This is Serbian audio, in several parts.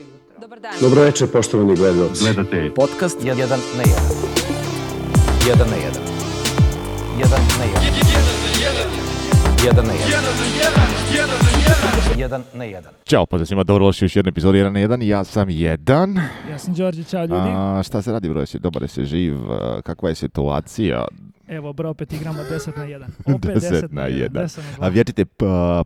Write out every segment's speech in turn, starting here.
jutro. Dobar dan. Dobro večer, poštovani gledalci. Gledate podcast 1 na 1. 1 na 1. 1 na 1. 1 na 1. 1 na 1. 1 na 1. 1 na 1. Ćao, pozdrav svima, dobro loši još jednu epizodu 1 na 1. Ja sam jedan. Ja sam Đorđe, čao ljudi. A, šta se radi, broj se, se živ, kakva je situacija? Evo, bro, opet igramo 10 na 1. Opet 10, na 1. 1. A vjerite,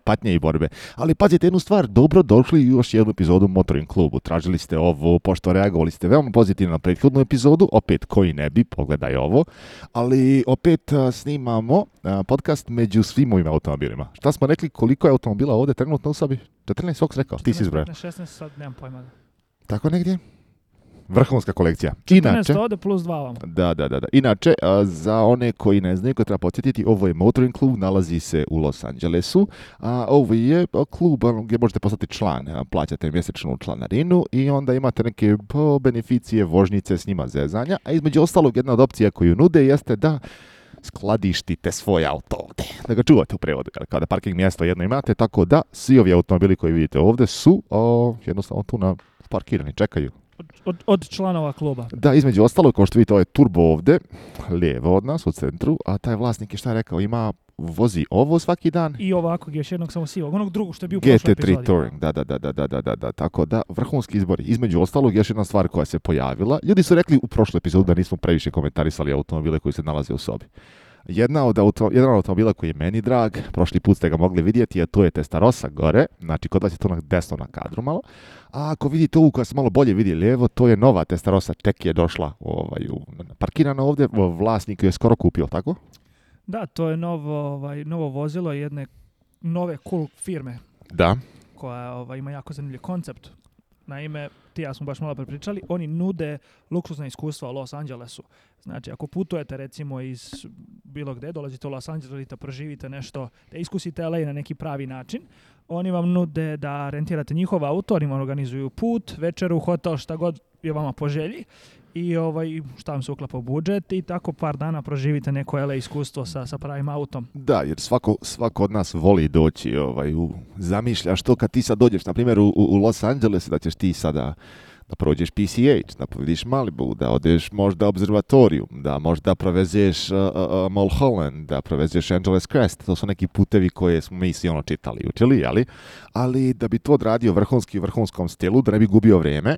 patnje i borbe. Ali pazite jednu stvar, dobro došli u još jednu epizodu Motoring klubu. Tražili ste ovo, pošto reagovali ste veoma pozitivno na prethodnu epizodu, opet koji ne bi, pogledaj ovo. Ali opet snimamo podcast među svim ovim automobilima. Šta smo rekli, koliko je automobila ovde trenutno u sobi? 14, ok rekao, ti si izbrao. 16, sad nemam pojma. Tako negdje? Vrhunska kolekcija. Inače, plus 2 vam. Da, da, da, da. Inače, za one koji ne znaju, treba podsjetiti, ovo je Motoring club nalazi se u Los Angelesu. A ovo je klub ono, gdje možete postati član, plaćate mjesečnu članarinu i onda imate neke pa, beneficije, vožnice s njima zezanja. A između ostalog, jedna od opcija koju nude jeste da skladištite svoj auto ovdje. Da ga čuvate u prevodu, Kada parking mjesto jedno imate, tako da svi ovi automobili koji vidite ovdje su jednostavno tu na parkirani, čekaju od, od članova kluba. Da, između ostalog, kao što vidite, je ovaj turbo ovde, lijevo od nas, u centru, a taj vlasnik je šta je rekao, ima vozi ovo svaki dan. I ovakvog još jednog samo sivog, onog drugog što je bio u GT3 Touring, da, da, da, da, da, da, da, tako da, vrhunski izbor. Između ostalog, još jedna stvar koja se pojavila, ljudi su rekli u prošloj epizodu da nismo previše komentarisali automobile koji se nalaze u sobi. Jedna od auto, jedan od automobila koji je meni drag, prošli put ste ga mogli vidjeti, je to je Testarossa gore, znači kod vas je to desno na kadru malo, a ako vidite ovu koja se malo bolje vidi lijevo, to je nova Testarossa, tek je došla ovaj, parkirana ovdje, vlasnik je skoro kupio, tako? Da, to je novo, ovaj, novo vozilo jedne nove cool firme. Da. Koja ovaj, ima jako zanimljiv koncept. Naime, ti ja smo baš malo prepričali, oni nude luksuzna iskustva u Los Angelesu. Znači, ako putujete recimo iz bilo gde, dolazite u Los Angeles da proživite nešto, da iskusite LA na neki pravi način, oni vam nude da rentirate njihov auto, oni vam organizuju put, večeru, hotel, šta god je vama po želji i ovaj, šta vam se uklapa u budžet i tako par dana proživite neko LA iskustvo sa, sa pravim autom. Da, jer svako, svako od nas voli doći, ovaj, u, zamišljaš to kad ti sad dođeš, na primjer u, Los Angeles, da ćeš ti sada da prođeš PCH, da povidiš Malibu, da odeš možda obzervatorijum, da možda provezeš uh, uh, Mulholland, da provezeš Angeles Crest, to su neki putevi koje smo mi svi ono čitali, i učili, ali, ali da bi to odradio vrhunski u vrhunskom stilu, da ne bi gubio vrijeme,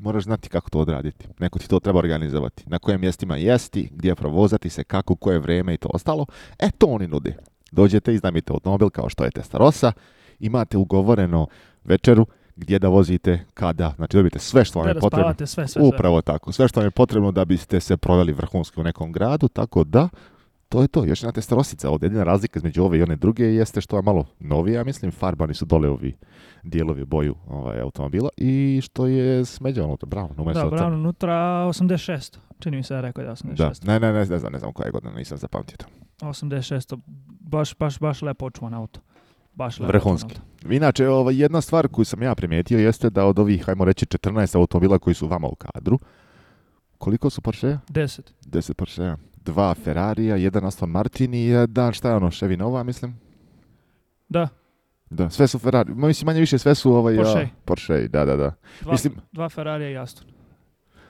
moraš znati kako to odraditi. Neko ti to treba organizovati. Na kojim mjestima jesti, gdje provozati se, kako, koje vrijeme i to ostalo. E, to oni nude. Dođete, iznajmite automobil kao što je testarosa, imate ugovoreno večeru, gdje da vozite, kada, znači dobite sve što vam je potrebno. Sve, sve, Upravo tako, sve što vam je potrebno da biste se proveli vrhunski u nekom gradu, tako da to je to, još jedna testrosica. Ovdje jedina razlika između ove i one druge jeste što je malo novije, ja mislim, farbani su dole ovi dijelovi boju ovaj, automobila i što je smeđano, unutra, Brown umjesto... Da, Brown unutra 86. Čini mi se da rekao da 86. Da, ne, ne, ne, znam, ne znam koja je godina, nisam zapamtio to. 86. Baš, baš, baš lepo očuvan auto. Baš lepo Vrhunski. Auto. Inače, ovaj, jedna stvar koju sam ja primijetio jeste da od ovih, hajmo reći, 14 automobila koji su vama u kadru, koliko su Porsche? 10. 10 Porsche dva Ferrarija, jedan Aston Martin i jedan, šta je ono, Chevy Nova, mislim? Da. Da, sve su Ferrari. Mislim, manje više sve su ovaj, Porsche. Porsche, da, da, da. Dva, mislim, dva Ferrarija i Aston.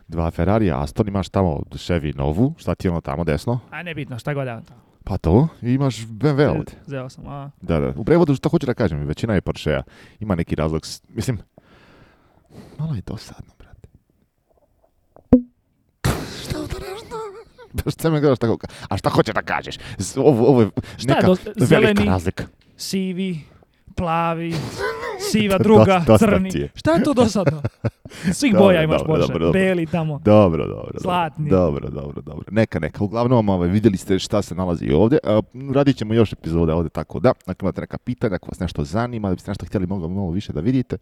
Dva Ferrarija, Aston, imaš tamo Chevy Novu, šta ti je ono tamo desno? A nebitno, šta god je Pa to, imaš BMW ovdje. sam, a... Da, da. U prevodu što hoću da kažem, većina je Porsche-a, Ima neki razlog, mislim, malo je dosadno. Pa šta me gledaš tako. A šta hoće da kažeš? Ovo, ovo je neka zeleni, razlika. sivi, plavi, siva druga, crni. Je. Šta je to dosadno? Svih dobro, boja imaš dobro, Beli tamo. Dobro, dobro. Zlatni. Dobro, dobro, dobro. Neka, neka. Uglavnom, ovaj, vidjeli ste šta se nalazi ovdje. Uh, radit ćemo još epizode ovdje tako da. Ako imate neka pitanja, ako vas nešto zanima, da biste nešto htjeli mogli malo više da vidite,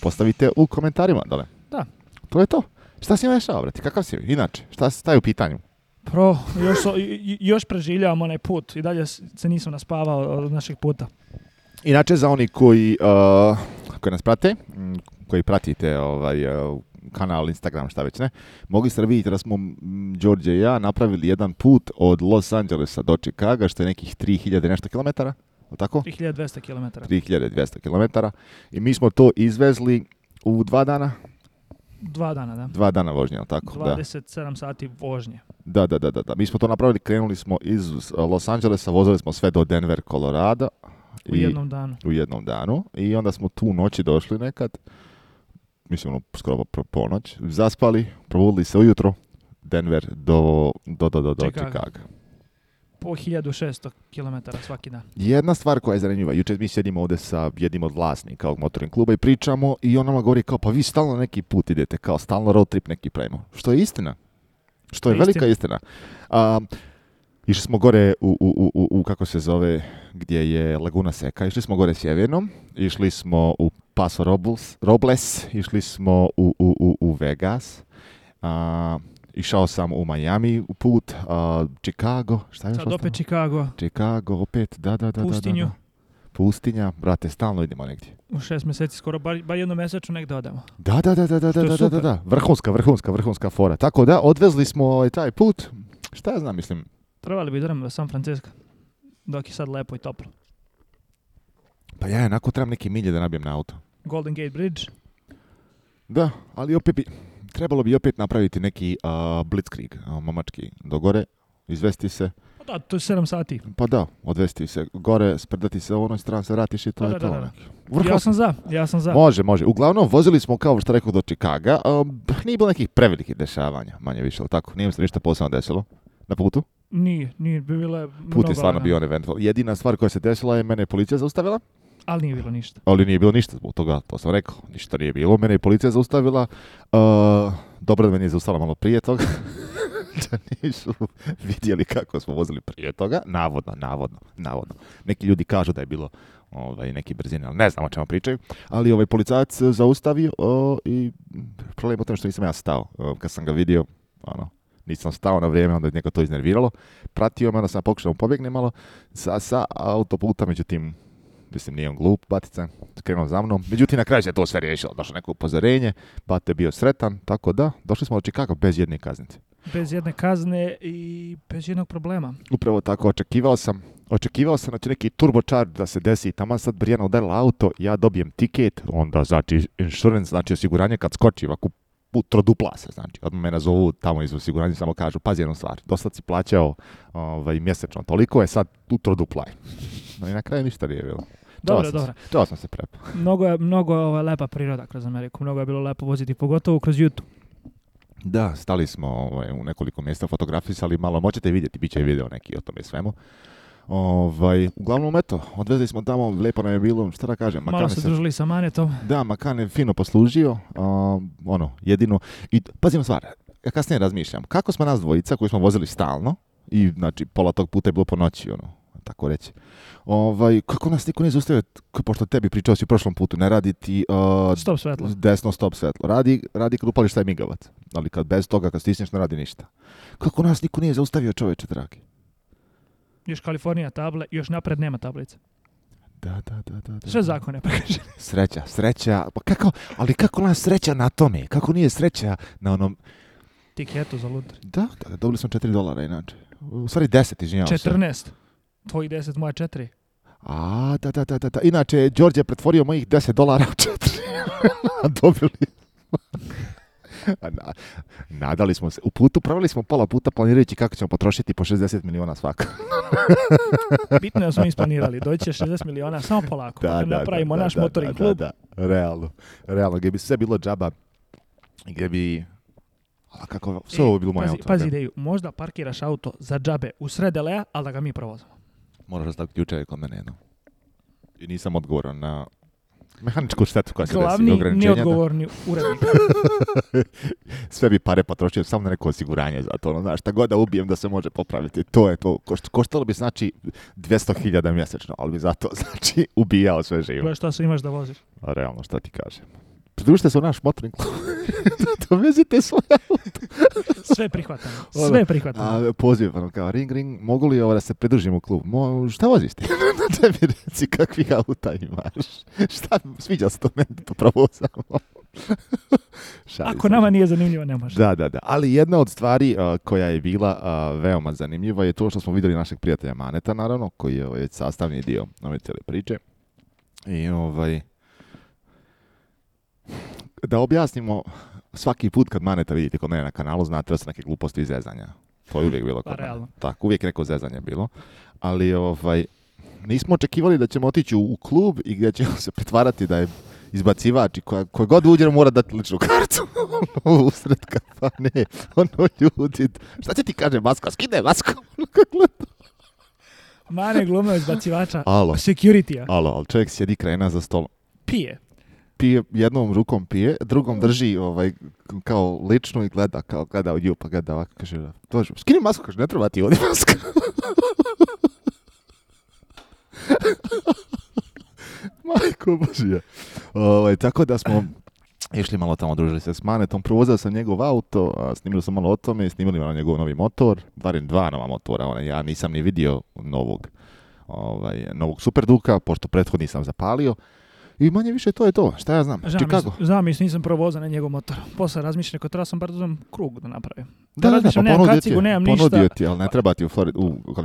postavite u komentarima dole. Da. To je to. Šta si njima dešava, brate? Kakav si inače? Šta se staje u pitanju? Pro, još, so, još preživljavam onaj put i dalje se nisam naspavao od našeg puta. Inače, za oni koji, uh, koji nas prate, koji pratite ovaj, uh, kanal, Instagram, šta već ne, mogli ste vidjeti da smo Đorđe i ja napravili jedan put od Los Angelesa do čikaga što je nekih 3000 nešto kilometara, od tako? 3200 kilometara. 3200 kilometara. I mi smo to izvezli u dva dana, dva dana, da. Dva dana vožnje, tako? 27 sati vožnje. Da, da, da, da, da. Mi smo to napravili, krenuli smo iz uh, Los Angelesa, vozili smo sve do Denver, Colorado. U jednom danu. U jednom danu. I onda smo tu noći došli nekad, mislim ono skoro ponoć, zaspali, probudili se ujutro, Denver do, do, do, do, po 1600 km svaki dan. Jedna stvar koja je zanimljiva, jučer mi sjedimo ovdje sa jednim od vlasnika ovog motorin kluba i pričamo i on nama govori kao pa vi stalno neki put idete, kao stalno road trip neki pravimo. Što je istina. Što je, velika istina. Išli smo gore u, u, u, u, kako se zove, gdje je Laguna Seka. Išli smo gore sjevernom, išli smo u Paso Robles, Robles išli smo u, u, Vegas išao sam u Miami u put, Chicago, šta je Sad opet Chicago. Chicago, opet, da, da, da. Pustinju. Da, da. Pustinja, brate, stalno idemo negdje. U šest mjeseci skoro, bar, bar jedno mjesečno negdje odemo. Da, da, da, da, da, da, da, da, da, vrhunska, vrhunska, vrhunska fora. Tako da, odvezli smo taj put, šta ja znam, mislim. Trvali bi da idemo do San Francisco, dok je sad lepo i toplo. Pa ja, onako trebam neki milje da nabijem na auto. Golden Gate Bridge? Da, ali opet bi trebalo bi opet napraviti neki blitzkrieg, uh, mamački, gore, izvesti se. Pa da, to je 7 sati. Pa da, odvesti se gore, sprdati se u onoj strani, se vratiš i to je to. Da, ono. Ja sam za, ja sam za. Može, može. Uglavnom, vozili smo, kao što rekao, do Čikaga. nije bilo nekih prevelikih dešavanja, manje više, ali tako? Nije mi se ništa posebno desilo na putu? Nije, nije. Bi Put je stvarno ono. bio eventual. Jedina stvar koja se desila je mene je policija zaustavila. Ali nije bilo ništa. Ali nije bilo ništa zbog toga, to sam rekao. Ništa nije bilo. Mene je policija zaustavila. Uh, dobro da me nije zaustavila malo prije toga. da nisu vidjeli kako smo vozili prije toga. Navodno, navodno, navodno. Neki ljudi kažu da je bilo ovaj, neki brzine, ali ne znam o čemu pričaju. Ali ovaj policajac zaustavio i problem je u tome što nisam ja stao. kad sam ga vidio, ono, nisam stao na vrijeme, onda je njega to iznerviralo. Pratio me, onda sam pokušao pobjegne malo sa, sa autoputa, međutim, mislim nije on glup, Batica, krenuo za mnom. Međutim, na kraju se to sve riješilo, došlo neko upozorenje, Bate je bio sretan, tako da, došli smo do Čikaga bez jedne kaznice. Bez jedne kazne i bez jednog problema. Upravo tako, očekivao sam, očekivao sam da će neki turbo da se desi, tamo sad Brijana udarila auto, ja dobijem tiket, onda znači insurance, znači osiguranje kad skoči, ovako trodupla se, znači, odmah mene zovu tamo iz osiguranja, samo kažu, pazi jednu stvar, Dosta si plaćao ovaj, mjesečno toliko je, sad je. No i na kraju ništa nije bilo. Dobro, dobro. To sam se prepao. Mnogo je, mnogo ovaj, lepa priroda kroz Ameriku, mnogo je bilo lepo voziti, pogotovo kroz YouTube. Da, stali smo ovaj, u nekoliko mjesta, fotografisali malo, moćete vidjeti, bit će video neki o tome svemu. Ovaj, uglavnom, eto, odvezli smo tamo, lijepo nam je bilo, šta da kažem. Malo se družili sa Da, Makan je fino poslužio, ono, jedino. I, pazim stvar, ja kasnije razmišljam, kako smo nas dvojica koji smo vozili stalno, i znači pola tog puta je bilo po noći, ono, tako reći. Ovaj, kako nas niko nije zaustavio, pošto tebi pričao si u prošlom putu, ne radi ti... stop svetlo. Desno stop svetlo. Radi, radi kad upališ taj migavac, ali kad bez toga, kad stisneš, ne radi ništa. Kako nas niko nije zaustavio čoveče, dragi? još Kalifornija table još napred nema tablice. Da, da, da, da. da. Sve zakone prekaže. Sreća, sreća. Pa kako, ali kako nas sreća na tome? Kako nije sreća na onom... Tiketu za lutri. Da, da, da, dobili smo 4 dolara inače. U stvari 10, izvinjavam 14. se. 14. Tvoji 10, moja 4. A, da, da, da, da. Inače, Đorđe je pretvorio mojih 10 dolara u 4. dobili Na, nadali smo se. U putu, pravili smo pola puta planirajući kako ćemo potrošiti po 60 miliona svaka. Bitno je da smo isplanirali. Doći 60 miliona, samo polako. Da, napravimo naš da, motoring klub. Da, da, realno. Realno, gdje bi sve bilo džaba, gdje bi... A kako, sve e, ovo bilo moje pazi, auto. Pazi ideju, možda parkiraš auto za džabe u srede Lea, ali da ga mi provozamo. Moraš staviti jučer kod mene jedno. I nisam odgovoran na Mehaničku štetu koja se Glavni desi. Glavni neodgovorni urednik. Sve bi pare potrošio samo na neko osiguranje za to. Ono, znaš, šta god da ubijem da se može popraviti. To je to. koštalo bi znači 200.000 mjesečno, ali bi zato znači ubijao sve živo. Pa šta se imaš da voziš? A pa realno, šta ti kažem? Pridružite se u naš motoring Dovezite svoj auto. sve prihvatamo, ono, sve prihvatamo. A, poziv, ono, kao ring ring, mogu li ovo ovaj, da se pridružimo u klub? Mo, šta voziš ti? da mi reci kakvih auta imaš. Šta, sviđa se to meni, to Ako nama nije zanimljivo, ne može. Da, da, da. Ali jedna od stvari koja je bila veoma zanimljiva je to što smo vidjeli našeg prijatelja Maneta, naravno, koji je već ovaj, sastavni dio ove cijele priče. I ovaj, da objasnimo, svaki put kad Maneta vidite kod mene na kanalu, znate da su neke gluposti i zezanja. To je uvijek bilo kod pa, mene. Tako, uvijek neko zezanje bilo. Ali ovaj, nismo očekivali da ćemo otići u klub i gdje ćemo se pretvarati da je izbacivač i koja, koji god uđe mora dati ličnu kartu usred kafane. Ono ljudi, šta će ti kaže maska? Skide masku. Mane glumio izbacivača. Security-a. Alo, čovjek sjedi krena za stolom. Pije pije, jednom rukom pije, drugom mm. drži ovaj, kao lično i gleda, kao gleda u nju, pa gleda ovako, kaže, dođu, skini masku, kaže, ne treba ti ovdje maska. Majko Božija. Ovaj, tako da smo išli malo tamo, družili se s Manetom, provozao sam njegov auto, snimili sam malo o tome, snimili malo njegov novi motor, barem dva nova motora, ja nisam ni vidio novog, ovaj, novog Superduka, pošto prethodni sam zapalio, i manje više to je to, šta ja znam, Znam, Chicago. mislim nisam provozan na njegov motor. Posle razmišljam, ko treba sam bar da krug da napravim. Da, da, da, pa nemam ponudio, ti, ponudio ništa. ti, ali ne treba ti u, Florida,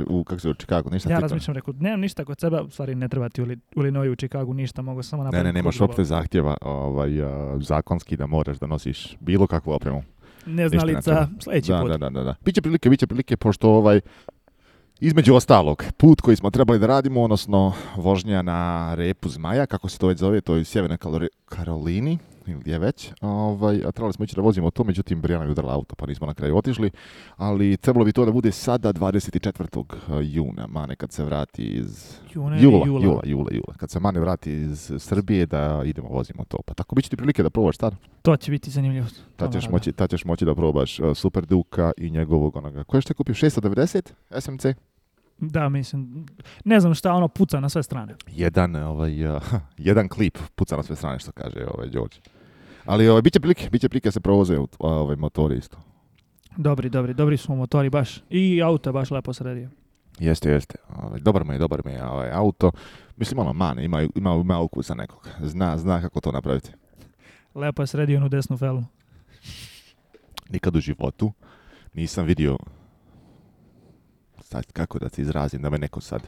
u, kako se u Chicago, ništa. Ja razmišljam, rekao, nemam ništa kod sebe, u stvari ne treba ti u, u u Chicago, ništa, mogu samo napraviti. Ne, ne, nemaš uopšte zahtjeva ovaj, eh, zakonski da moraš da nosiš bilo kakvu opremu neznalica sljedeći put. Da, da, da, da. Biće prilike, biće prilike, pošto ovaj, između ostalog, put koji smo trebali da radimo, odnosno vožnja na repu zmaja, kako se to već zove, to je u Sjevernoj Karolini, ili gdje već, ovaj, a trebali smo ići da vozimo to, međutim Brijana je udarila auto pa nismo na kraju otišli, ali trebalo bi to da bude sada 24. Eh, juna, Mane kad se vrati iz... Juna jula, jula, jula, jula, Kad se Mane vrati iz Srbije da idemo vozimo to. Pa tako bit će ti prilike da probaš tada. To će biti zanimljivo. Ta ćeš, moći, moći da probaš eh, Super Duka i njegovog onoga. Koje što je kupio? 690 SMC? Da, mislim, ne znam šta, ono puca na sve strane. Jedan, ovaj, eh, jedan klip puca na sve strane, što kaže ovaj, Ali ovaj, bit će prilike, bit će prilike se provoze ovaj, motori isto. Dobri, dobri, dobri su motori baš. I auto baš lepo sredio. Jeste, jeste. Ovaj, dobar mi je, dobar mi je ovaj, auto. Mislim, ono, man, ima, ima, ima ukusa nekog. Zna, zna kako to napraviti. Lepo je sredio onu desnu felu. Nikad u životu nisam vidio sad kako da se izrazim, da me neko sad,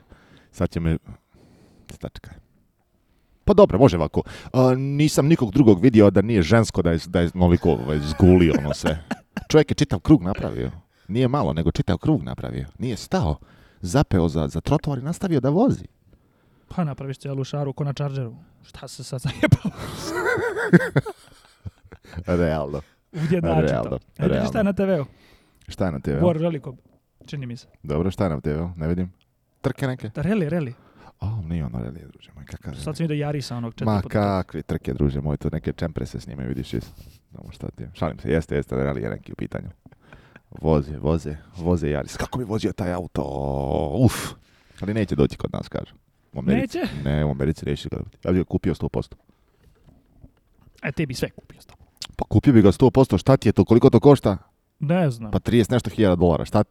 sad će me, stačka, Pa dobro, može ovako. nisam nikog drugog vidio da nije žensko da je, da je noliko ovaj, zgulio ono sve. Čovjek je čitav krug napravio. Nije malo, nego čitav krug napravio. Nije stao. Zapeo za, za trotovar i nastavio da vozi. Pa napraviš cijelu šaru ko na čarđeru. Šta se sad zajepao? Realno. Ujednačito. Realno. E, šta je na TV-u? Šta je na TV-u? Bor velikog čini mi se. Dobro, šta je nam tebe, ne vidim. Trke neke? Da, reli, reli. O, oh, nije ono reli, druže moj, kakav Sad sam vidio Jarisa onog četiri Ma kakvi trke, druže moj, to neke čempre se snime, vidiš iz... Znamo šta ti je. Šalim se, jeste, jeste, reli je neki u pitanju. Voze, voze, voze Jaris. Kako bi vozio taj auto? Uf. Ali neće doći kod nas, kažu. U neće? Ne, u Americi neće ga Ja bih ga kupio 100%. E, ti bi sve kupio 100%. Pa kupio bi ga 100%, šta ti je to, koliko to košta? Ne znam. Pa 30 nešto hiljada dolara. Šta,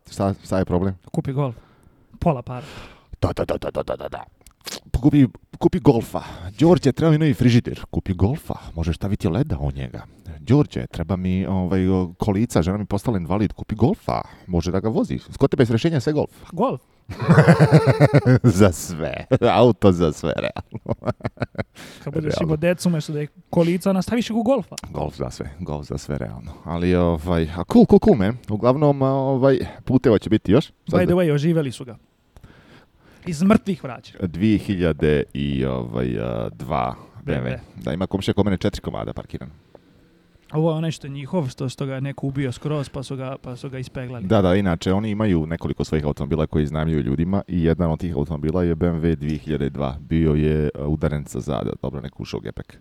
šta, je problem? Kupi golf. Pola para. Da, da, da, da, da, da, Kupi, kupi golfa. Đorđe, treba mi novi frižider. Kupi golfa. Možeš staviti leda u njega. Đorđe, treba mi ovaj, kolica. Žena mi postala invalid. Kupi golfa. Može da ga vozi. Sko tebe je rješenja sve golf. Golf? za sve. Auto za sve, realno. Kad budeš imao decu, umjesto da je kolica, nastaviš u golfa. Golf za sve, golf za sve, realno. Ali, ovaj, a cool, cool, cool, man. Uglavnom, ovaj, puteva će biti još. Sad By the way, oživeli su ga. Iz mrtvih vraća. 2002 ovaj, Da, ima komšija kod mene četiri komada parkirana. Ovo je onaj što je njihov, što, što ga neko ubio skroz, pa su, ga, pa su ga ispeglali. Da, da, inače, oni imaju nekoliko svojih automobila koji iznajmljuju ljudima i jedan od tih automobila je BMW 2002. Bio je e, udaren sa zada, dobro, neko ušao gepek.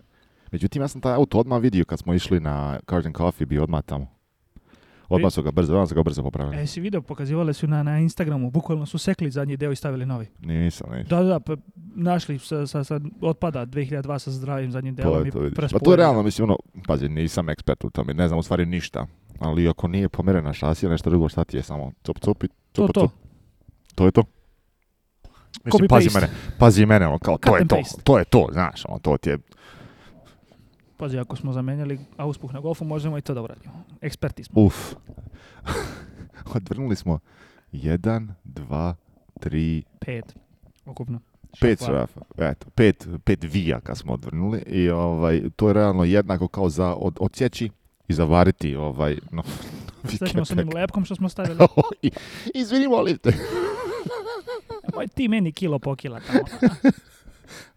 Međutim, ja sam taj auto odmah vidio kad smo išli na Garden Coffee, bio odmah tamo. Odmah su ga brzo, odmah su ga brzo popravili. E, si video, pokazivali su na, na Instagramu, bukvalno su sekli zadnji deo i stavili novi. Nisam, nisam. Da, da, pa našli sa, sa, sa otpada 2002 sa zdravim zadnjim delom to je, to Pa to je realno, mislim, ono, pazi, nisam ekspert u tome, ne znam u stvari ništa, ali ako nije pomerena šasija, nešto drugo, šta ti je samo cop cop i cop to, to. to je to. Mislim, pazi mene, pazi mene, ono, kao, to je to, to je to, znaš, ono, to ti je, Pazi, ako smo zamenjali auspuh na golfu, možemo i to da uradimo. Eksperti smo. Uf. Odvrnuli smo jedan, dva, tri... Pet. Okupno. Pet šrafa, eto, pet, pet vijaka smo odvrnuli i ovaj, to je realno jednako kao za od, odsjeći i zavariti ovaj, no, Sretno s onim lepkom što smo stavili. Izvini, molim te. Moj ti meni kilo po kila tamo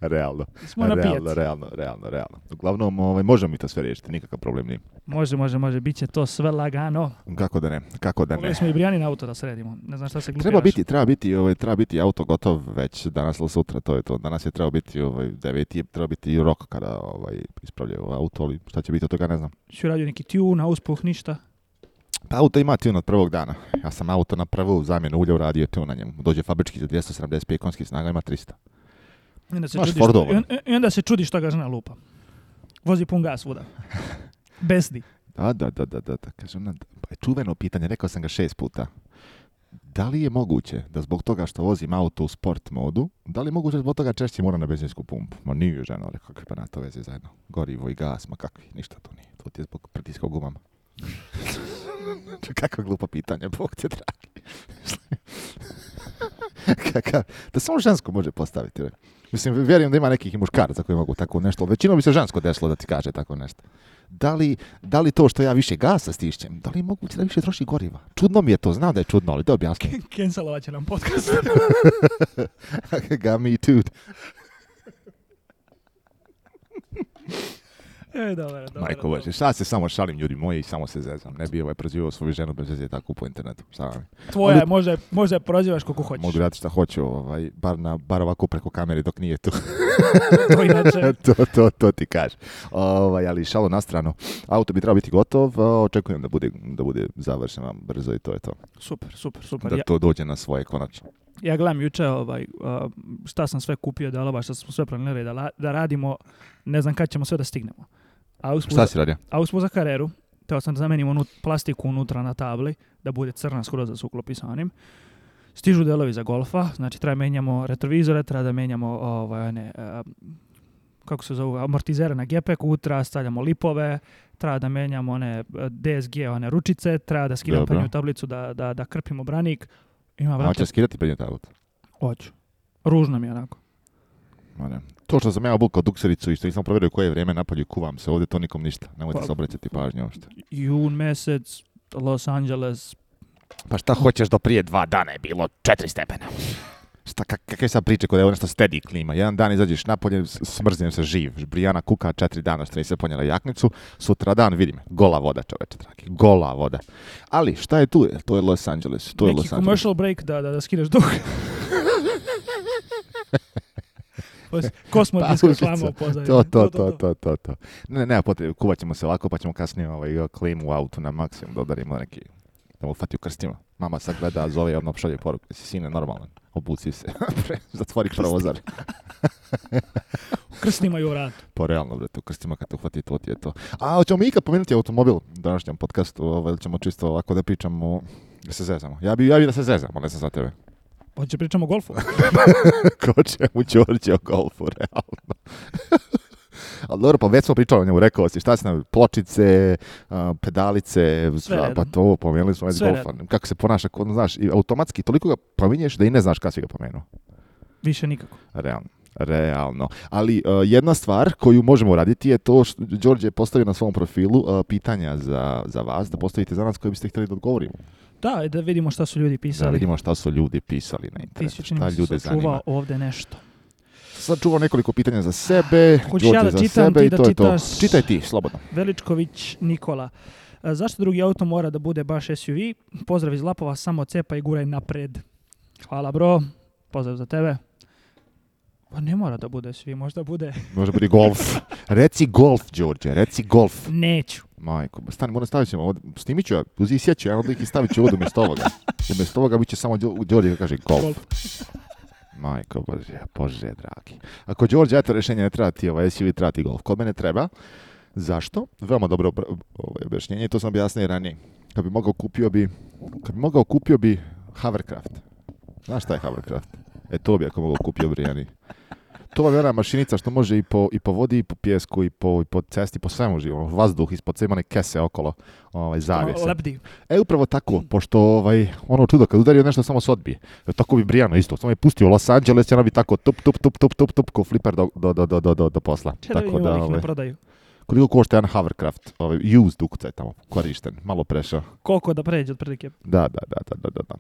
realno. Smo realno, realno, realno, realno, realno. Uglavnom, ovaj, možemo mi to sve riješiti, nikakav problem nije. Može, može, može, bit će to sve lagano. Kako da ne, kako da ne. ne. smo i Brijanin auto da sredimo, ne znam šta se glupiraš. Treba biti, treba biti, ovaj, treba biti auto gotov već danas ili sutra, to je to. Danas je trebao biti ovaj, deveti, treba biti i rok kada ovaj, ispravljaju ovaj auto, ali šta će biti od toga ne znam. Što radio neki tune, auspuh, ništa. Pa auto ima tune od prvog dana. Ja sam auto na prvu zamjenu ulja uradio tune na njemu. Dođe fabrički za 275 konskih snaga, ima 300. I onda se, čudiš čudi što, se što ga žena lupa. Vozi pun gas svuda. Besdi. Da, da, da, da, da. Kaže ona, pa je čuveno pitanje, rekao sam ga šest puta. Da li je moguće da zbog toga što vozim auto u sport modu, da li je moguće da zbog toga češće mora na benzinsku pumpu? Ma nije žena, rekao, pa na to veze zajedno. Gorivo i gas, ma kakvi, ništa to nije. To ti je zbog pritiska u gumama. Kakva glupa pitanja, Bog te dragi. da samo žensko može postaviti. Mislim, vjerujem da ima nekih i muškaraca koji mogu tako nešto, većino većinom bi se žensko desilo da ti kaže tako nešto. Da li, to što ja više gasa stišćem, da li moguće da više troši goriva? Čudno mi je to, znam da je čudno, ali da objasnim. Cancelovat će nam podcast. Got too. E, dobro, dobro. Majko Bože, sad se samo šalim ljudi moji i samo se zezam. Ne bi ovaj prozivao svoju ženu bez veze tako po internetu. Tvoje, Tvoja, možda, možda je prozivaš koliko hoćeš. Mogu dati šta hoću, ovaj, bar, na, ovako preko kamere dok nije tu. to to, to, to ti kaže. Ovaj, ali šalo na stranu. Auto bi trebao biti gotov, očekujem da bude, da bude završen brzo i to je to. Super, super, super. Da to dođe na svoje konačno. Ja gledam juče ovaj, šta sam sve kupio da šta smo sve planirali da, da radimo, ne znam kad ćemo sve da stignemo. A Šta si radio? A za kareru, teo sam da zamenim onu plastiku unutra na tabli, da bude crna skoro za suklo pisanim. Stižu delovi za golfa, znači treba menjamo retrovizore, treba da menjamo ovaj, one, eh, kako se zove, amortizere na GP utra, stavljamo lipove, treba da menjamo one eh, DSG, one ručice, treba da skidamo prednju tablicu da, da, da krpimo branik. Ima vrata. A će skidati prednju tablicu? Hoću. Ružno mi je onako. To što sam ja obukao duksericu i što nisam provjerio koje je vrijeme napolju kuvam se ovdje, to nikom ništa. Nemojte pa- se obraćati pažnje uopšte. Jun mjesec, Los Angeles. Pa šta hoćeš do prije dva dana je bilo četiri stepena. Šta, kak, kakve sad priče kod je ovo nešto steady klima? Jedan dan izađeš napolje, smrznem se živ. Brijana kuka četiri dana što se ponijela jaknicu. Sutra dan vidim, gola voda čoveče, dragi. Gola voda. Ali šta je tu? To je Los Angeles. To je Neki Los Angeles. commercial break da, da, da skineš duh. Kosmodijska slama u To, to, to, to, to, to. Ne, nema potrebe, kuvat ćemo se lako, pa ćemo kasnije ovaj, klimu u autu na maksimum dodarimo neki da mu fati u krstima. Mama sad gleda, zove i šalje poruku. Jesi sine normalan, obuci se, zatvori provozar. u krstima i u vratu. Pa realno, bre, u krstima kad te uhvati to ti je to. A hoćemo mi ikad pomenuti automobil u današnjem podcastu, ovaj, ćemo čisto ovako da pričamo, da se zezamo. Ja bi, ja bi da se zezamo, ne znam za tebe. Pa On će pričamo o golfu. Ko će mu Đorđe o golfu, realno. Ali dobro, pa već smo pričali o njemu, rekao si, šta si nam, pločice, pedalice, pa to, pomijenili smo već golfa. Kako se ponaša, kod, znaš, i automatski toliko ga pominješ da i ne znaš kada si ga pomenuo. Više nikako. Realno. Realno. Ali jedna stvar koju možemo raditi je to što Đorđe je postavio na svom profilu pitanja za, za vas, da postavite za nas koje biste htjeli da odgovorimo. Da, da vidimo šta su ljudi pisali. Da vidimo šta su ljudi pisali na internetu. Šta ljude zanima. ovde nešto. Sačuvao nekoliko pitanja za sebe, Hoćeš ja da čitam, ti da Čitaj ti, slobodno. Veličković Nikola. Zašto drugi auto mora da bude baš SUV? Pozdrav iz Lapova, samo cepa i guraj napred. Hvala bro, pozdrav za tebe. Pa ne mora da bude SUV, možda bude... Možda bude golf. Reci golf, Đorđe, reci golf. Neću. Majko, stani, moram stavit ćemo, ovdje snimit ću ja, uzi sjeću, jedan i stavit ću ovdje umjesto ovoga. Umjesto ovoga bit će samo Đorđe koji kaže golf. Majko, bože, bože, dragi. Ako Đorđe, ja rješenje ne treba ti ovaj SUV, treba ti golf. Kod mene treba. Zašto? Veoma dobro ovaj, objašnjenje, to sam objasnio i ranije. Kad bi mogao kupio bi, kad bi mogao kupio bi Hovercraft. Znaš šta je Hovercraft? E to bi ako mogao kupio bi to je ona mašinica što može i po, i po vodi, i po pjesku, i po, i po cesti, po svemu živom. Vazduh ispod sve kese okolo ovaj, zavijese. E, upravo tako, pošto ovaj, ono čudo, kad udario nešto samo se odbije. Tako bi Brijano isto, samo je pustio Los Angeles ona bi tako tup, tup, tup, tup, tup, tup, fliper do, do, do, do, do, do posla. tako da, ovaj, prodaju. Koliko košta jedan Hovercraft, ovaj, used ukucaj tamo, korišten, malo prešao. Koliko da pređe otprilike? Da, da, da, da, da, da.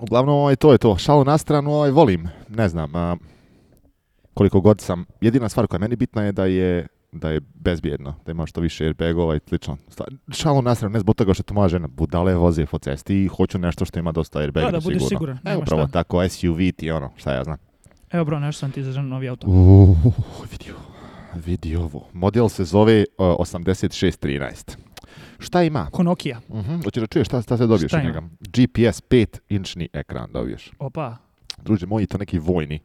Uglavnom, ovaj, to je to. Šalo na stranu, ovaj, volim. Ne znam, a, koliko god sam, jedina stvar koja je meni bitna je da je da je bezbjedno, da ima što više airbagova i slično. Šalo nasred, ne zbog toga što to moja budale voze po cesti i hoću nešto što ima dosta airbagova. Da, da budeš siguran. E, nema Upravo tako, SUV ti ono, šta ja znam. Evo bro, nešto sam ti za novi auto. Uuu, vidi ovo. Vidi ovo. Model se zove 8613. Šta ima? Ko Nokia. Mhm, da čuješ šta, šta se dobiješ od njega? GPS 5-inčni ekran dobiješ. Opa. Druže moji, to neki vojni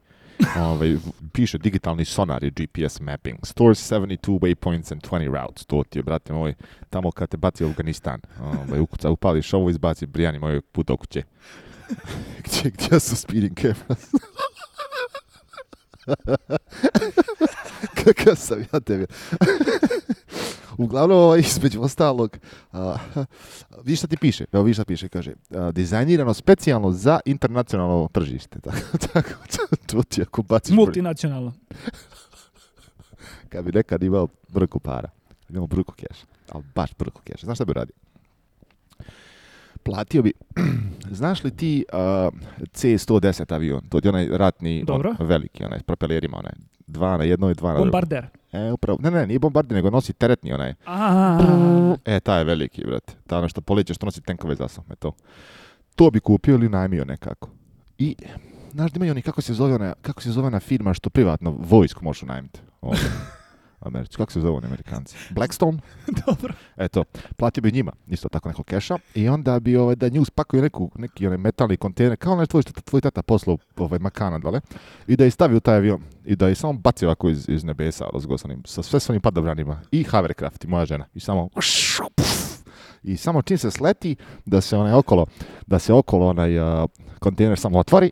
ovaj, piše digitalni sonar i GPS mapping. Stores 72 waypoints and 20 routes. To ti je, brate moj, tamo kad te baci Afganistan. Ovaj, ukuca, upališ ovo, izbaci Brijani moj put okuće. gdje, gdje su speeding cameras? Kakav sam ja tebi. Uglavnom, između ostalog, uh, šta ti piše, evo šta piše, kaže, dizajnirano specijalno za internacionalno tržište. Tako, tako ti ako baciš... Multinacionalno. Kad bi nekad imao brku para, imao brku cash, ali baš brku keša, znaš šta bi radio? platio bi, znaš li ti C-110 avion, to je onaj ratni, Dobro. On, veliki, onaj, s propelerima, onaj, dva na jedno i dva na Bombarder. E, upravo. Ne, ne, nije bombarder, nego nosi teretni onaj. Aha. E, taj je veliki, brate. Ta ono što poliče, što nosi tenkove za sam, to. To bi kupio ili najmio nekako. I, znaš, imaju oni, kako se zove ona, kako se zove firma što privatno vojsku možeš najmiti. Američ, kako se zovu oni Amerikanci? Blackstone? Dobro. Eto, platio bi njima isto tako neko keša i onda bi ovaj, da nju spakuju neku, neki onaj metalni kontejner, kao onaj tvoj, tvoj tata poslao ovaj, makana dole, i da je stavi u taj avion i da je samo bacio ovako iz, iz nebesa rozgosanim, ono, sa sve svojim padobranima i Havercraft i moja žena i samo i samo čim se sleti da se onaj okolo da se okolo onaj uh, kontejner samo otvori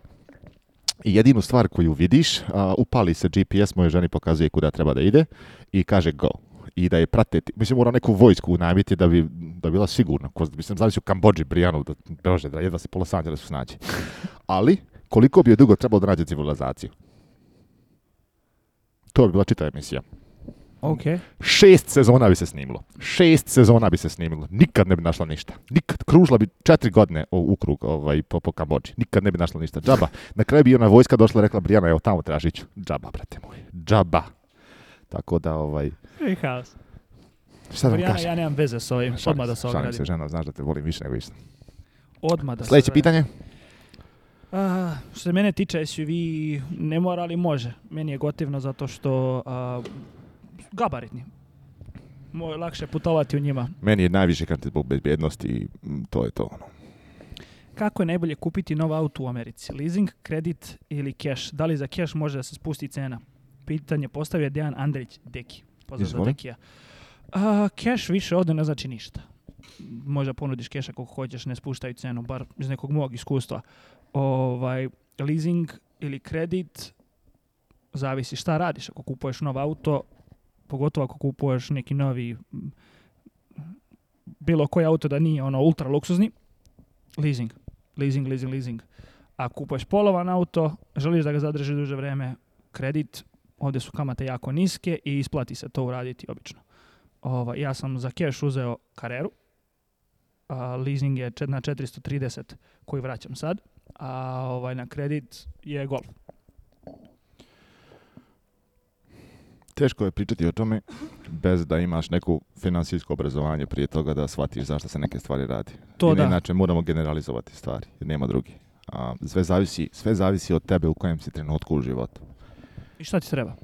jedinu stvar koju vidiš, upali se GPS, moje ženi pokazuje kuda treba da ide i kaže go i da je prate, mislim mora neku vojsku unajmiti da bi da bila sigurna. Ko, mislim, zavisi u Kambođi, Brijanu, da, da jedva se po da su snađe. Ali, koliko bi je dugo trebalo da nađe civilizaciju? To bi bila čita emisija. Okay. Šest sezona bi se snimilo. Šest sezona bi se snimilo. Nikad ne bi našla ništa. Nikad. Kružila bi četiri godine u, krug ovaj, po, po Kambođi. Nikad ne bi našla ništa. Džaba. Na kraju bi ona vojska došla rekla Brijana, evo tamo tražiću. Džaba, brate moj. Džaba. Tako da, ovaj... I e, haos. Šta da Brijana, ja nemam veze s ovim. Šalim Odmah da se ogradim. se, žena, znaš da te volim više nego isto. Odmah da Sljedeće pitanje? Uh, što se mene tiče SUV, ne mora, ali može. Meni je gotivno zato što gabaritni. Moje lakše putovati u njima. Meni je najviše karti zbog bezbjednosti i to je to ono. Kako je najbolje kupiti nov auto u Americi? Leasing, kredit ili cash? Da li za cash može da se spusti cena? Pitanje postavio Dejan Andrić Deki. Pozdrav za Dekija. A, Cash više ovdje ne znači ništa. Možda ponudiš keša ako hoćeš, ne spuštaju cenu, bar iz nekog mog iskustva. Ovaj, leasing ili kredit, zavisi šta radiš. Ako kupuješ nov auto, pogotovo ako kupuješ neki novi bilo koji auto da nije ono ultra luksuzni, leasing, leasing, leasing, leasing. A kupuješ polovan auto, želiš da ga zadrži duže vrijeme, kredit, ovdje su kamate jako niske i isplati se to uraditi obično. Ovaj, ja sam za keš uzeo kareru, a, leasing je na 430 koji vraćam sad, a ovaj, na kredit je golf. Teško je pričati o tome bez da imaš neku financijsko obrazovanje prije toga da shvatiš zašto se neke stvari radi. To da. Inače moramo generalizovati stvari, jer nema drugi. A, sve, zavisi, sve zavisi od tebe u kojem si trenutku u životu. I šta ti treba?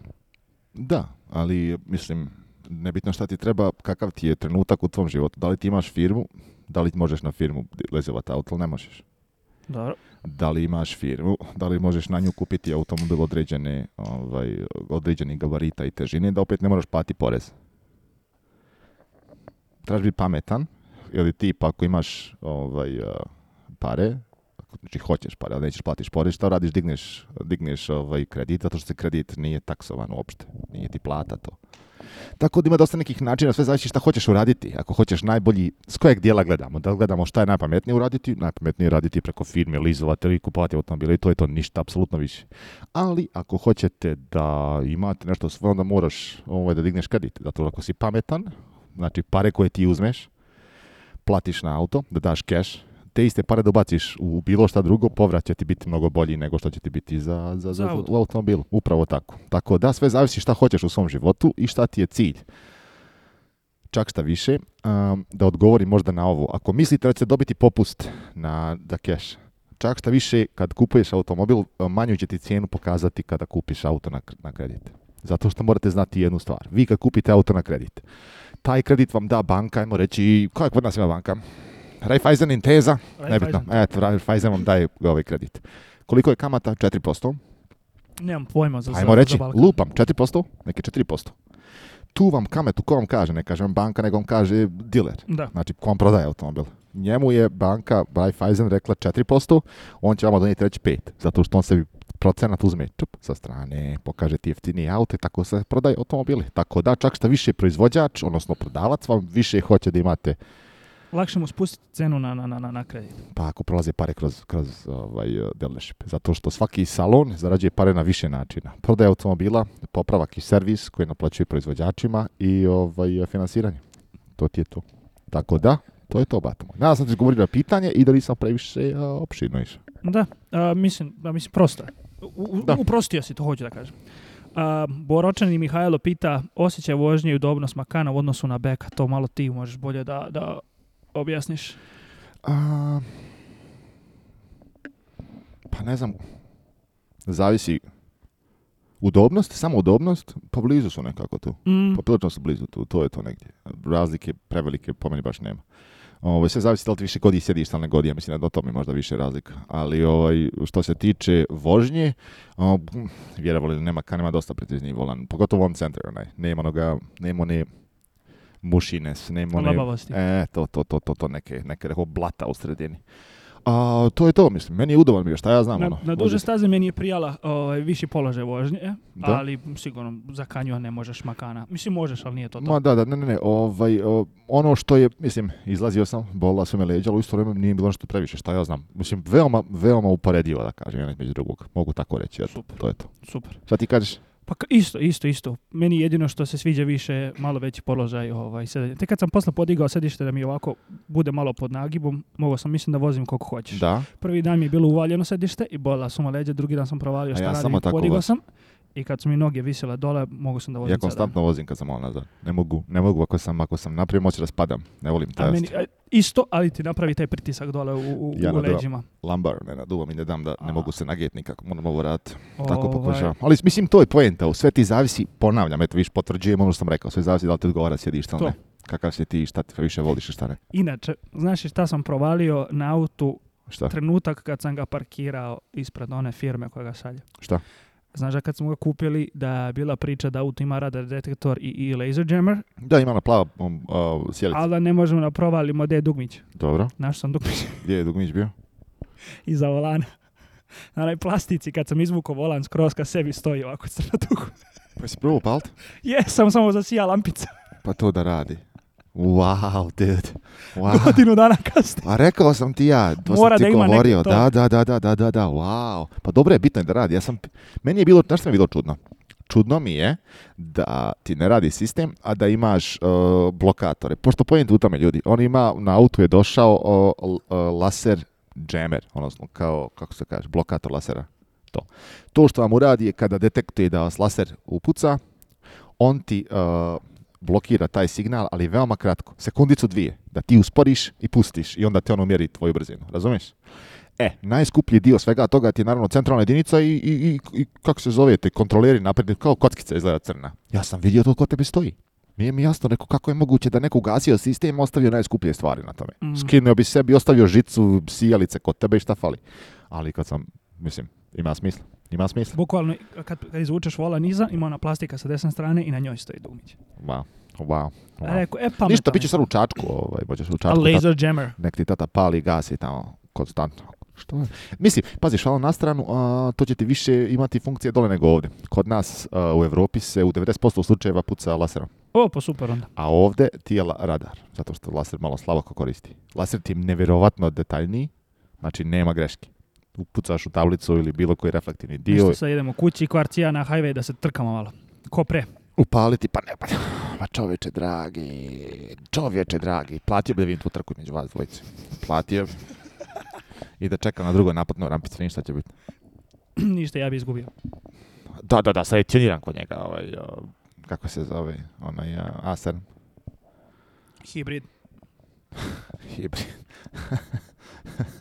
Da, ali mislim, nebitno šta ti treba, kakav ti je trenutak u tvom životu. Da li ti imaš firmu, da li možeš na firmu lezovati auto, ne možeš. Dobro da li imaš firmu, da li možeš na nju kupiti automobil određene, ovaj, određeni gabarita i težine, da opet ne moraš plati porez. Trebaš bi pametan, ili ti pa ako imaš ovaj, eh, pare, znači hoćeš pare, ali nećeš platiš porez, šta radiš, digneš, digneš ovaj kredit, zato što se kredit nije taksovan uopšte, nije ti plata to. Tako da ima dosta nekih načina, sve zavisi šta hoćeš uraditi. Ako hoćeš najbolji, s kojeg dijela gledamo? Da gledamo šta je najpametnije uraditi? Najpametnije je raditi preko firme, lizovati ili kupovati automobile i to je to ništa, apsolutno više. Ali ako hoćete da imate nešto svoje, onda moraš ovaj, da digneš kredit. Zato ako si pametan, znači pare koje ti uzmeš, platiš na auto, da daš cash, te iste pare da ubaciš u bilo šta drugo, povrat će ti biti mnogo bolji nego što će ti biti za, za, za Upravo tako. Tako da sve zavisi šta hoćeš u svom životu i šta ti je cilj. Čak šta više, da odgovorim možda na ovo. Ako mislite da ćete dobiti popust na, da cash, čak šta više, kad kupuješ automobil, manju će ti cijenu pokazati kada kupiš auto na, na kredit. Zato što morate znati jednu stvar. Vi kad kupite auto na kredit, taj kredit vam da banka, ajmo reći, koja kod nas ima banka? Raiffeisen Inteza, nebitno. Eto, Raiffeisen vam daje ovaj kredit. Koliko je kamata? 4%. Nemam pojma za Ajmo reći, lupam, 4%, neke 4%. Tu vam kametu, ko vam kaže, ne kaže vam banka, nego vam kaže dealer Da. Znači, ko vam prodaje automobil. Njemu je banka Raiffeisen rekla 4%, on će vam donijeti reći 5%, zato što on sebi procenat uzme čup sa strane, pokaže ti jeftinije auto i tako se prodaje automobili. Tako da, čak šta više proizvođač, odnosno prodavac, vam više hoće da imate lakše mu spustiti cenu na, na, na, na kredit. Pa ako prolaze pare kroz, kroz ovaj, e, dealership. Zato što svaki salon zarađuje pare na više načina. Prodaje automobila, popravak i servis koji naplaćuje proizvođačima i ovaj, e, finansiranje. To ti je to. Tako da, to je to, batomo Ja sam ti na pitanje i da li nisam previše uh, opširno išao. Da, mislim, da, mislim, prosto U, da. Uprostio si, to hoću da kažem. A, Boročan i Mihajlo pita osjećaj vožnje i udobnost makana u odnosu na beka. To malo ti možeš bolje da, da objasniš? A, pa ne znam, zavisi udobnost, samo udobnost, pa blizu su nekako tu. Mm. Pa su blizu tu, to je to negdje. Razlike prevelike po meni baš nema. Ovo, ovaj, sve zavisi da li ti više godi sjediš, da ne godi, ja mislim da do tome možda više razlika. Ali ovaj, što se tiče vožnje, vjerovali nema, nema dosta pretežni volan, pogotovo on center, onaj. Nema onoga, nema ne mušine snimali. one... E, to, to, to, to, to neke, neke reko, blata u sredini. A, to je to, mislim. Meni je udovan bio, šta ja znam. Na, ono, na duže staze meni je prijala ovaj, viši položaj vožnje, da? ali sigurno za kanjua ne možeš makana. Mislim, možeš, ali nije to to. Ma da, da, ne, ne, ne. Ovaj, ono što je, mislim, izlazio sam, bola su me leđa, ali u isto vrijeme nije bilo nešto previše, šta ja znam. Mislim, veoma, veoma uporedivo, da kažem, jedan između drugog. Mogu tako reći, Super. to je to. Super. Šta ti kažeš? Pa isto, isto, isto. Meni jedino što se sviđa više malo veći položaj. Ovaj, Te kad sam posle podigao sedište da mi ovako bude malo pod nagibom, mogao sam mislim da vozim koliko hoćeš. Prvi dan mi je bilo uvaljeno sedište i bola su leđa, drugi dan sam provalio šta ja radim, samo podigao sam i kad su mi noge visile dole, mogu sam da vozim Ja konstantno vozim kad sam malo Ne mogu, ne mogu ako sam, ako sam napravio moć raspadam. Ne volim taj Isto, ali ti napravi taj pritisak dole u, u, ja u leđima. lambar, ne naduvam i ne dam da ne mogu se nageti nikako, moram ovo raditi. Tako ovaj. pokušavam. Ali mislim, to je poenta, sve ti zavisi, ponavljam, eto viš potvrđujem ono što sam rekao, sve zavisi da li ti odgovara sjediš ne. Kakav si ti, šta ti više voliš i šta ne. Inače, znaš šta sam provalio na autu Šta? Trenutak kad sam ga parkirao ispred one firme koja ga šalje. Šta? Znaš da kad smo ga kupili, da je bila priča da auto ima radar detektor i, i laser jammer. Da, ima na plava um, uh, da ne možemo da provalimo gdje je dugmić. Dobro. Naš sam dugmić. Gdje je dugmić bio? Iza volana. Na onaj plastici, kad sam izvukao volan skroz ka sebi stoji ovako crna dugu. Pa si prvo palt? Jesam, samo zasija lampica. pa to da radi. Wow, dude. Wow. Godinu dana kasnije. A rekao sam ti ja, to Mora sam ti da govorio. Da, da, da, da, da, da, da, wow. Pa dobro je, bitno je da radi. Ja sam, meni je bilo, znaš bilo čudno? Čudno mi je da ti ne radi sistem, a da imaš uh, blokatore. Pošto pojedinu u tome ljudi, on ima, na autu je došao uh, laser jammer, odnosno kao, kako se kaže, blokator lasera. To. to što vam uradi je kada detektuje da vas laser upuca, on ti uh, blokira taj signal, ali veoma kratko, sekundicu dvije, da ti usporiš i pustiš i onda te ono mjeri tvoju brzinu, razumiješ? E, najskuplji dio svega toga ti je naravno centralna jedinica i, i, i, i kako se zove, te kontroleri napredni, kao kockica izgleda crna. Ja sam vidio to kod tebe stoji. Nije mi jasno kako je moguće da neko gasio sistem i ostavio najskuplje stvari na tome. Mm. Skinuo bi sebi, ostavio žicu, sijalice kod tebe i šta fali. Ali kad sam, mislim, ima smisla. Ima smisla. Bukvalno, kad, kad izvučeš vola niza, ima ona plastika sa desne strane i na njoj stoji Dumić. Wow. Wow. wow. Reku, e, pametan. Ništa, bit će sad u Čačku. Ovaj, u Čačku. A laser jammer. Nek ti tata pali gas i tamo konstantno. Što je? Mislim, pazi, šalo na stranu, a, to će ti više imati funkcije dole nego ovdje. Kod nas u Europi se u 90% slučajeva puca laserom. O, pa super onda. A ovdje ti je radar, zato što laser malo slabo koristi. Laser ti je nevjerovatno detaljniji, znači nema greške upucaš u tablicu ili bilo koji reflektivni dio. Nešto sad idemo kući, kvarcija na highway da se trkamo malo. Ko pre? Upaliti, pa ne, pa, Ma čovječe dragi, čovječe dragi, platio bi da vidim tu trku među vas dvojice. Platio bi. I da čekam na drugo napotno rampici, ništa će biti. ništa, ja bi izgubio. Da, da, da, selekcioniran kod njega, ovaj, kako se zove, onaj uh, Hibrid. Hibrid.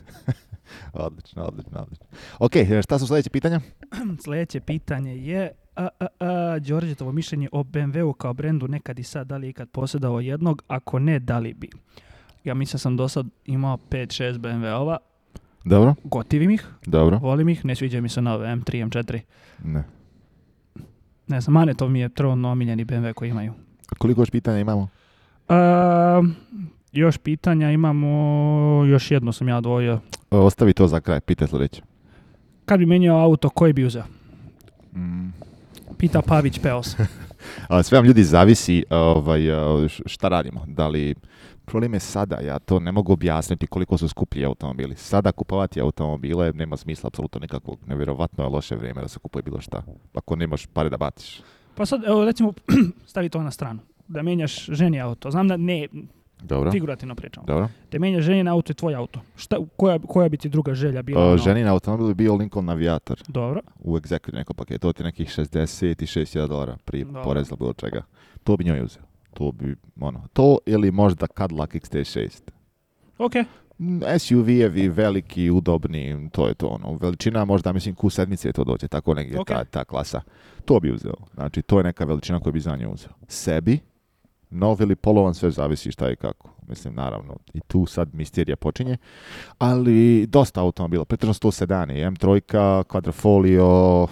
odlično, odlično, odlično. Ok, e, šta su sljedeće pitanja? sljedeće pitanje je a, a, mišljenje o BMW-u kao brendu nekad i sad, da li ikad posjedao jednog, ako ne, da li bi? Ja mislim sam do sad imao 5-6 BMW-ova. Dobro. Gotivim ih. Dobro. Volim ih, ne sviđa mi se na M3, M4. Ne. Ne znam, to mi je trudno omiljeni BMW koji imaju. koliko još pitanja imamo? Ehm, još pitanja imamo, još jedno sam ja dvojio ostavi to za kraj, pita sljedeće. Kad bi menjao auto, koji bi uzeo? Mm. Pita Pavić Peos. Sve vam ljudi zavisi ovaj, šta radimo. Da li problem je sada, ja to ne mogu objasniti koliko su skuplji automobili. Sada kupovati automobile nema smisla apsolutno nikakvog. Nevjerovatno je loše vrijeme da se kupuje bilo šta. Pa ako nemaš pare da batiš. Pa sad, evo, recimo, stavi to na stranu. Da menjaš ženi auto. Znam da ne, dobro. Figurativno pričamo. Dobro. Te menja ženin auto i tvoj auto. Šta, koja, koja bi ti druga želja bila? Ženina ženin automobil bi bio Lincoln Navijator. Dobro. U executive neko paket. To ti nekih 66.000 dolara prije Dobro. poreza bilo čega. To bi njoj uzeo. To bi, ono, to ili možda Cadillac XT6. Ok. Mm, SUV-evi veliki, udobni, to je to ono. Veličina možda, mislim, Q7 je to dođe, tako negdje okay. ta, klasa. To bi uzeo. Znači, to je neka veličina koju bi za uzeo. Sebi, nov ili polovan, sve zavisi šta i kako. Mislim, naravno, i tu sad misterija počinje. Ali dosta automobila, pretežno 107, M3, kvadrofolio,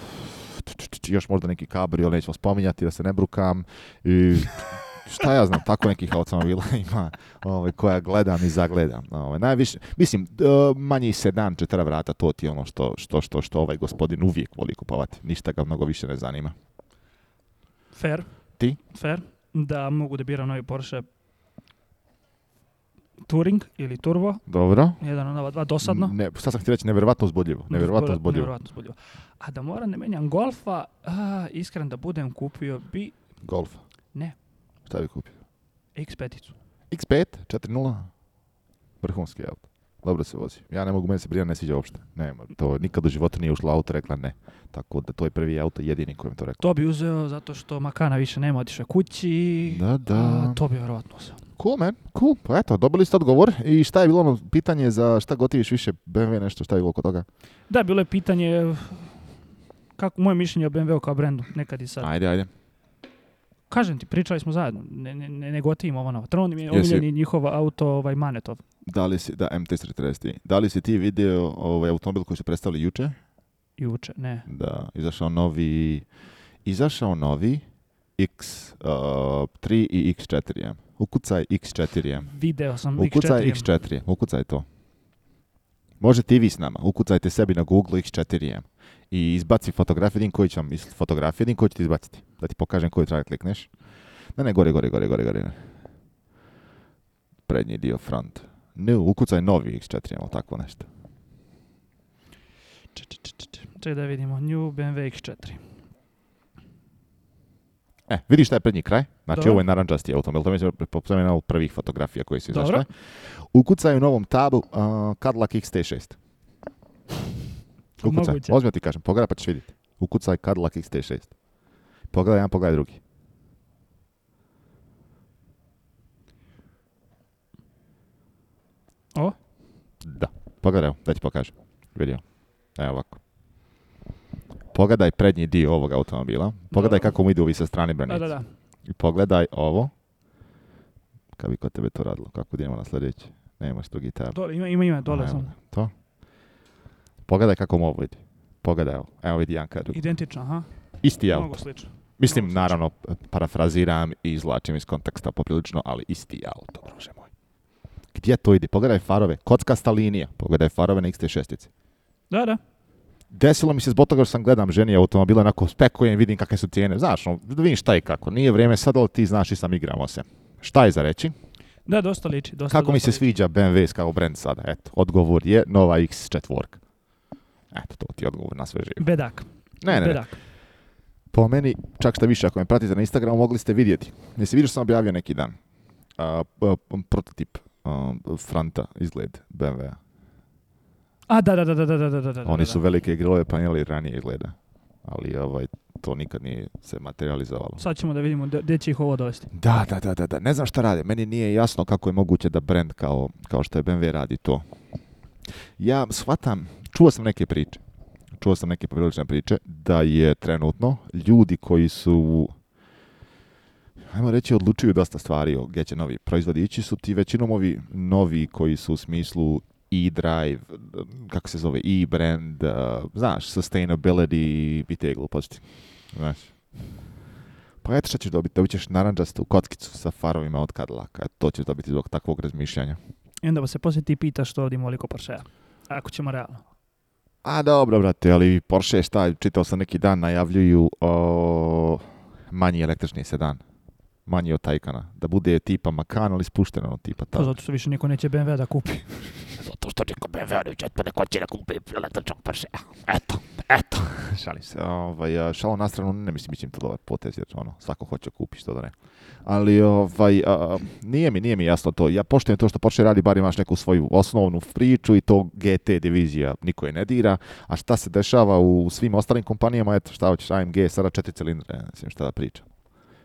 još možda neki kabrio, nećemo spominjati da se ne brukam. I šta ja znam, tako nekih automobila ima ove, ovaj, koja gledam i zagledam. Ovaj. najviše, mislim, manji sedan, četira vrata, to ti je ono što, što, što, što ovaj gospodin uvijek voli kupovati. Ništa ga mnogo više ne zanima. Fair. Ti? Fair. да могу да бирам нови Porsche Туринг или Турбо. Добро. Еден од ова два досадно. Не, сега сам ти рече неверојатно узбудливо, неверојатно узбудливо. Неверојатно узбудливо. А да мора не менјам Голфа, а, искрен да будем купио би Голф. Не. Шта би купио? x 5 X5 4.0. Врхунски авто. dobro se vozi. Ja ne mogu, meni se Brijana ne sviđa uopšte. Ne, to nikad u životu nije ušla auto, rekla ne. Tako da to je prvi auto jedini kojem to rekla. To bi uzeo zato što Makana više nema, otišao kući. Da, da. to bi vjerovatno uzeo. Cool, man. Cool. Pa eto, dobili ste odgovor. I šta je bilo ono pitanje za šta gotiviš više BMW nešto, šta je bilo oko toga? Da, bilo je pitanje eh, kako moje mišljenje o BMW-u kao brendu, nekad i sad. Ajde, ajde kažem ti, pričali smo zajedno, ne, ne, ne gotivim ovo novo. Tron mi je omiljeni njihov auto, ovaj Manetov. Da li si, da, MT-43. Da li si ti video ovaj automobil koji su predstavili juče? Juče, ne. Da, izašao novi, izašao novi X3 uh, i X4M. Ukucaj X4M. Video sam X4M. Ukucaj X4M, ukucaj to. Možete i vi s nama. Ukucajte sebi na Google X4M i izbaci fotografiju, jedin koji će vam misliti fotografije, din koji će izbaciti. Da ti pokažem koju traga klikneš. Ne, ne, gore, gore, gore, gore, gore. Prednji dio, front. Ne, ukucaj novi X4, m o tako nešto. Čekaj da vidimo, new BMW X4. E, vidiš šta je prednji kraj. Znači, Dobro. ovo je naranđasti automobil. To mi je popremena od prvih fotografija koje su izašle. Ukucaj u novom tabu uh, Cadillac XT6. Ukucaj. Ozmijem ti kažem. Pogledaj pa ćeš vidjeti. Ukucaj Cadillac XT6. Pogledaj jedan, pogledaj drugi. O? Da. Pogledaj, da ti pokažem. Vidio. Evo ovako pogledaj prednji dio ovog automobila. Pogledaj kako mu idu ovi sa strane branice. Da, da, I pogledaj ovo. Kako bi kod tebe to radilo? Kako idemo na sljedeći? Nemaš tu gitaru. Dole, ima, ima, ima, dole sam. To. Pogledaj kako mu ovo ide. Pogledaj ovo. Evo vidi jedan Identično, aha. Isti auto. Mislim, naravno, parafraziram i izvlačim iz konteksta poprilično, ali isti auto, druže moj. Gdje to ide? Pogledaj farove. Kockasta linija. Pogledaj farove na XT6. Da, da desilo mi se zbog toga što sam gledam ženi automobile, onako spekujem, vidim kakve su cijene. Znaš, no, vidim šta i kako. Nije vrijeme sad, ali ti znaš i sam igramo se. Šta je za reći? Da, dosta liči. Dosta, kako mi se sviđa BMW kao brand sada? Eto, odgovor je Nova X4. Eto, to ti je odgovor na sve živo. Bedak. Ne, ne, Bedak. Po meni, čak šta više, ako me pratite na Instagramu, mogli ste vidjeti. Jesi vidio što sam objavio neki dan? Uh, prototip uh, Franta izgled BMW-a. A, da, da, da, da, da, da, da, Oni su velike grove paneli ranije gleda, ali ovaj, to nikad nije se materializovalo. Sad ćemo da vidimo gdje će ih ovo dovesti. Da, da, da, da, da. Ne znam šta rade. Meni nije jasno kako je moguće da brand kao, kao što je BMW radi to. Ja shvatam, čuo sam neke priče, čuo sam neke prilične priče, da je trenutno ljudi koji su ajmo reći, odlučuju dosta stvari gdje će novi proizvodi ići su ti većinom ovi novi koji su u smislu e-drive, kako se zove, e-brand, uh, znaš, sustainability i te gluposti. Znaš. Pa eto šta ćeš dobiti, dobit ćeš naranđastu kockicu sa farovima od Cadillaca, to ćeš dobiti zbog takvog razmišljanja. I onda se poslije ti pitaš što ovdje moliko Porsche-a, ako ćemo realno. A dobro, brate, ali Porsche, šta, čitao sam neki dan, najavljuju o, manji električni sedan manji od Tajkana. Da bude tipa Makan, ali spušteno ono od tipa pa tako. zato što više niko neće BMW da kupi. zato što niko BMW neće, pa neko će da kupi Eto, eto. Šalim se. Ovaj, šalo na stranu, ne mislim, mislim to dobar potez, jer ono, svako hoće kupi, što da ne. Ali ovaj, nije, mi, nije mi jasno to. Ja poštujem to što počne radi, bar imaš neku svoju osnovnu priču i to GT divizija niko je ne dira. A šta se dešava u svim ostalim kompanijama, eto šta hoćeš AMG, sada četiri cilindre, ne znam šta da pričam.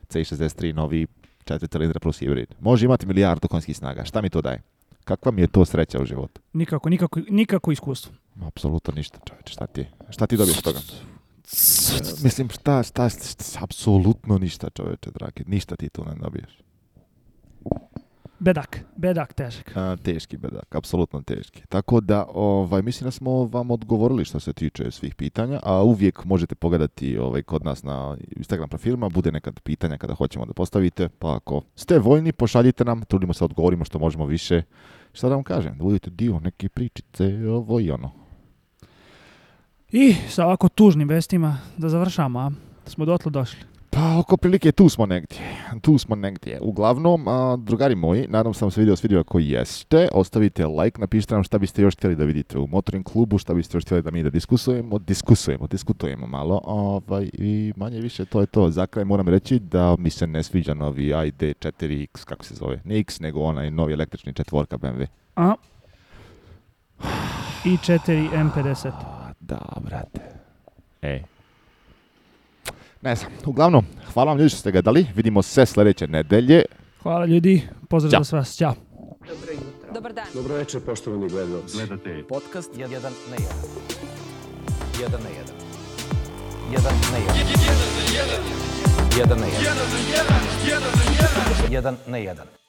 C63 novi četiri cilindra plus hibrid. Može imati milijardu konjskih snaga. Šta mi to daje? Kakva mi je to sreća u životu? Nikako, nikako, nikako iskustvo. Apsolutno ništa, čovječe. Šta ti, šta ti dobiješ toga? Mislim, šta, šta, apsolutno ništa, čovječe, dragi. Ništa ti tu ne dobiješ bedak, bedak težak. teški bedak, apsolutno teški. Tako da, ovaj, mislim da smo vam odgovorili što se tiče svih pitanja, a uvijek možete pogledati ovaj, kod nas na Instagram profilima, bude nekad pitanja kada hoćemo da postavite, pa ako ste voljni, pošaljite nam, trudimo se odgovorimo što možemo više. Šta da vam kažem, da budete dio neke pričice, ovo i ono. I sa ovako tužnim vestima da završamo, a? smo dotle došli. Pa oko prilike tu smo negdje. Tu smo negdje. Uglavnom, drugari moji, nadam se vam se video svidio ako jeste. Ostavite like, napišite nam šta biste još htjeli da vidite u Motoring klubu, šta biste još htjeli da mi da diskusujemo, diskusujemo, diskutujemo malo. Ovaj, I manje više to je to. Za kraj moram reći da mi se ne sviđa novi ID4X, kako se zove, ne X, nego onaj novi električni četvorka BMW. A? I4 M50. Da, brate. Ej, ne znam, uglavnom, hvala vam ljudi što ste gledali, vidimo se sljedeće nedelje. Hvala ljudi, pozdrav vas, Ćao. Dobro jutro. Dobar dan. Dobro večer, poštovani gledalci. Gledate podcast 1 na 1. 1 na 1. 1 na 1. 1 na 1. 1 na 1. 1 na 1. 1 na 1.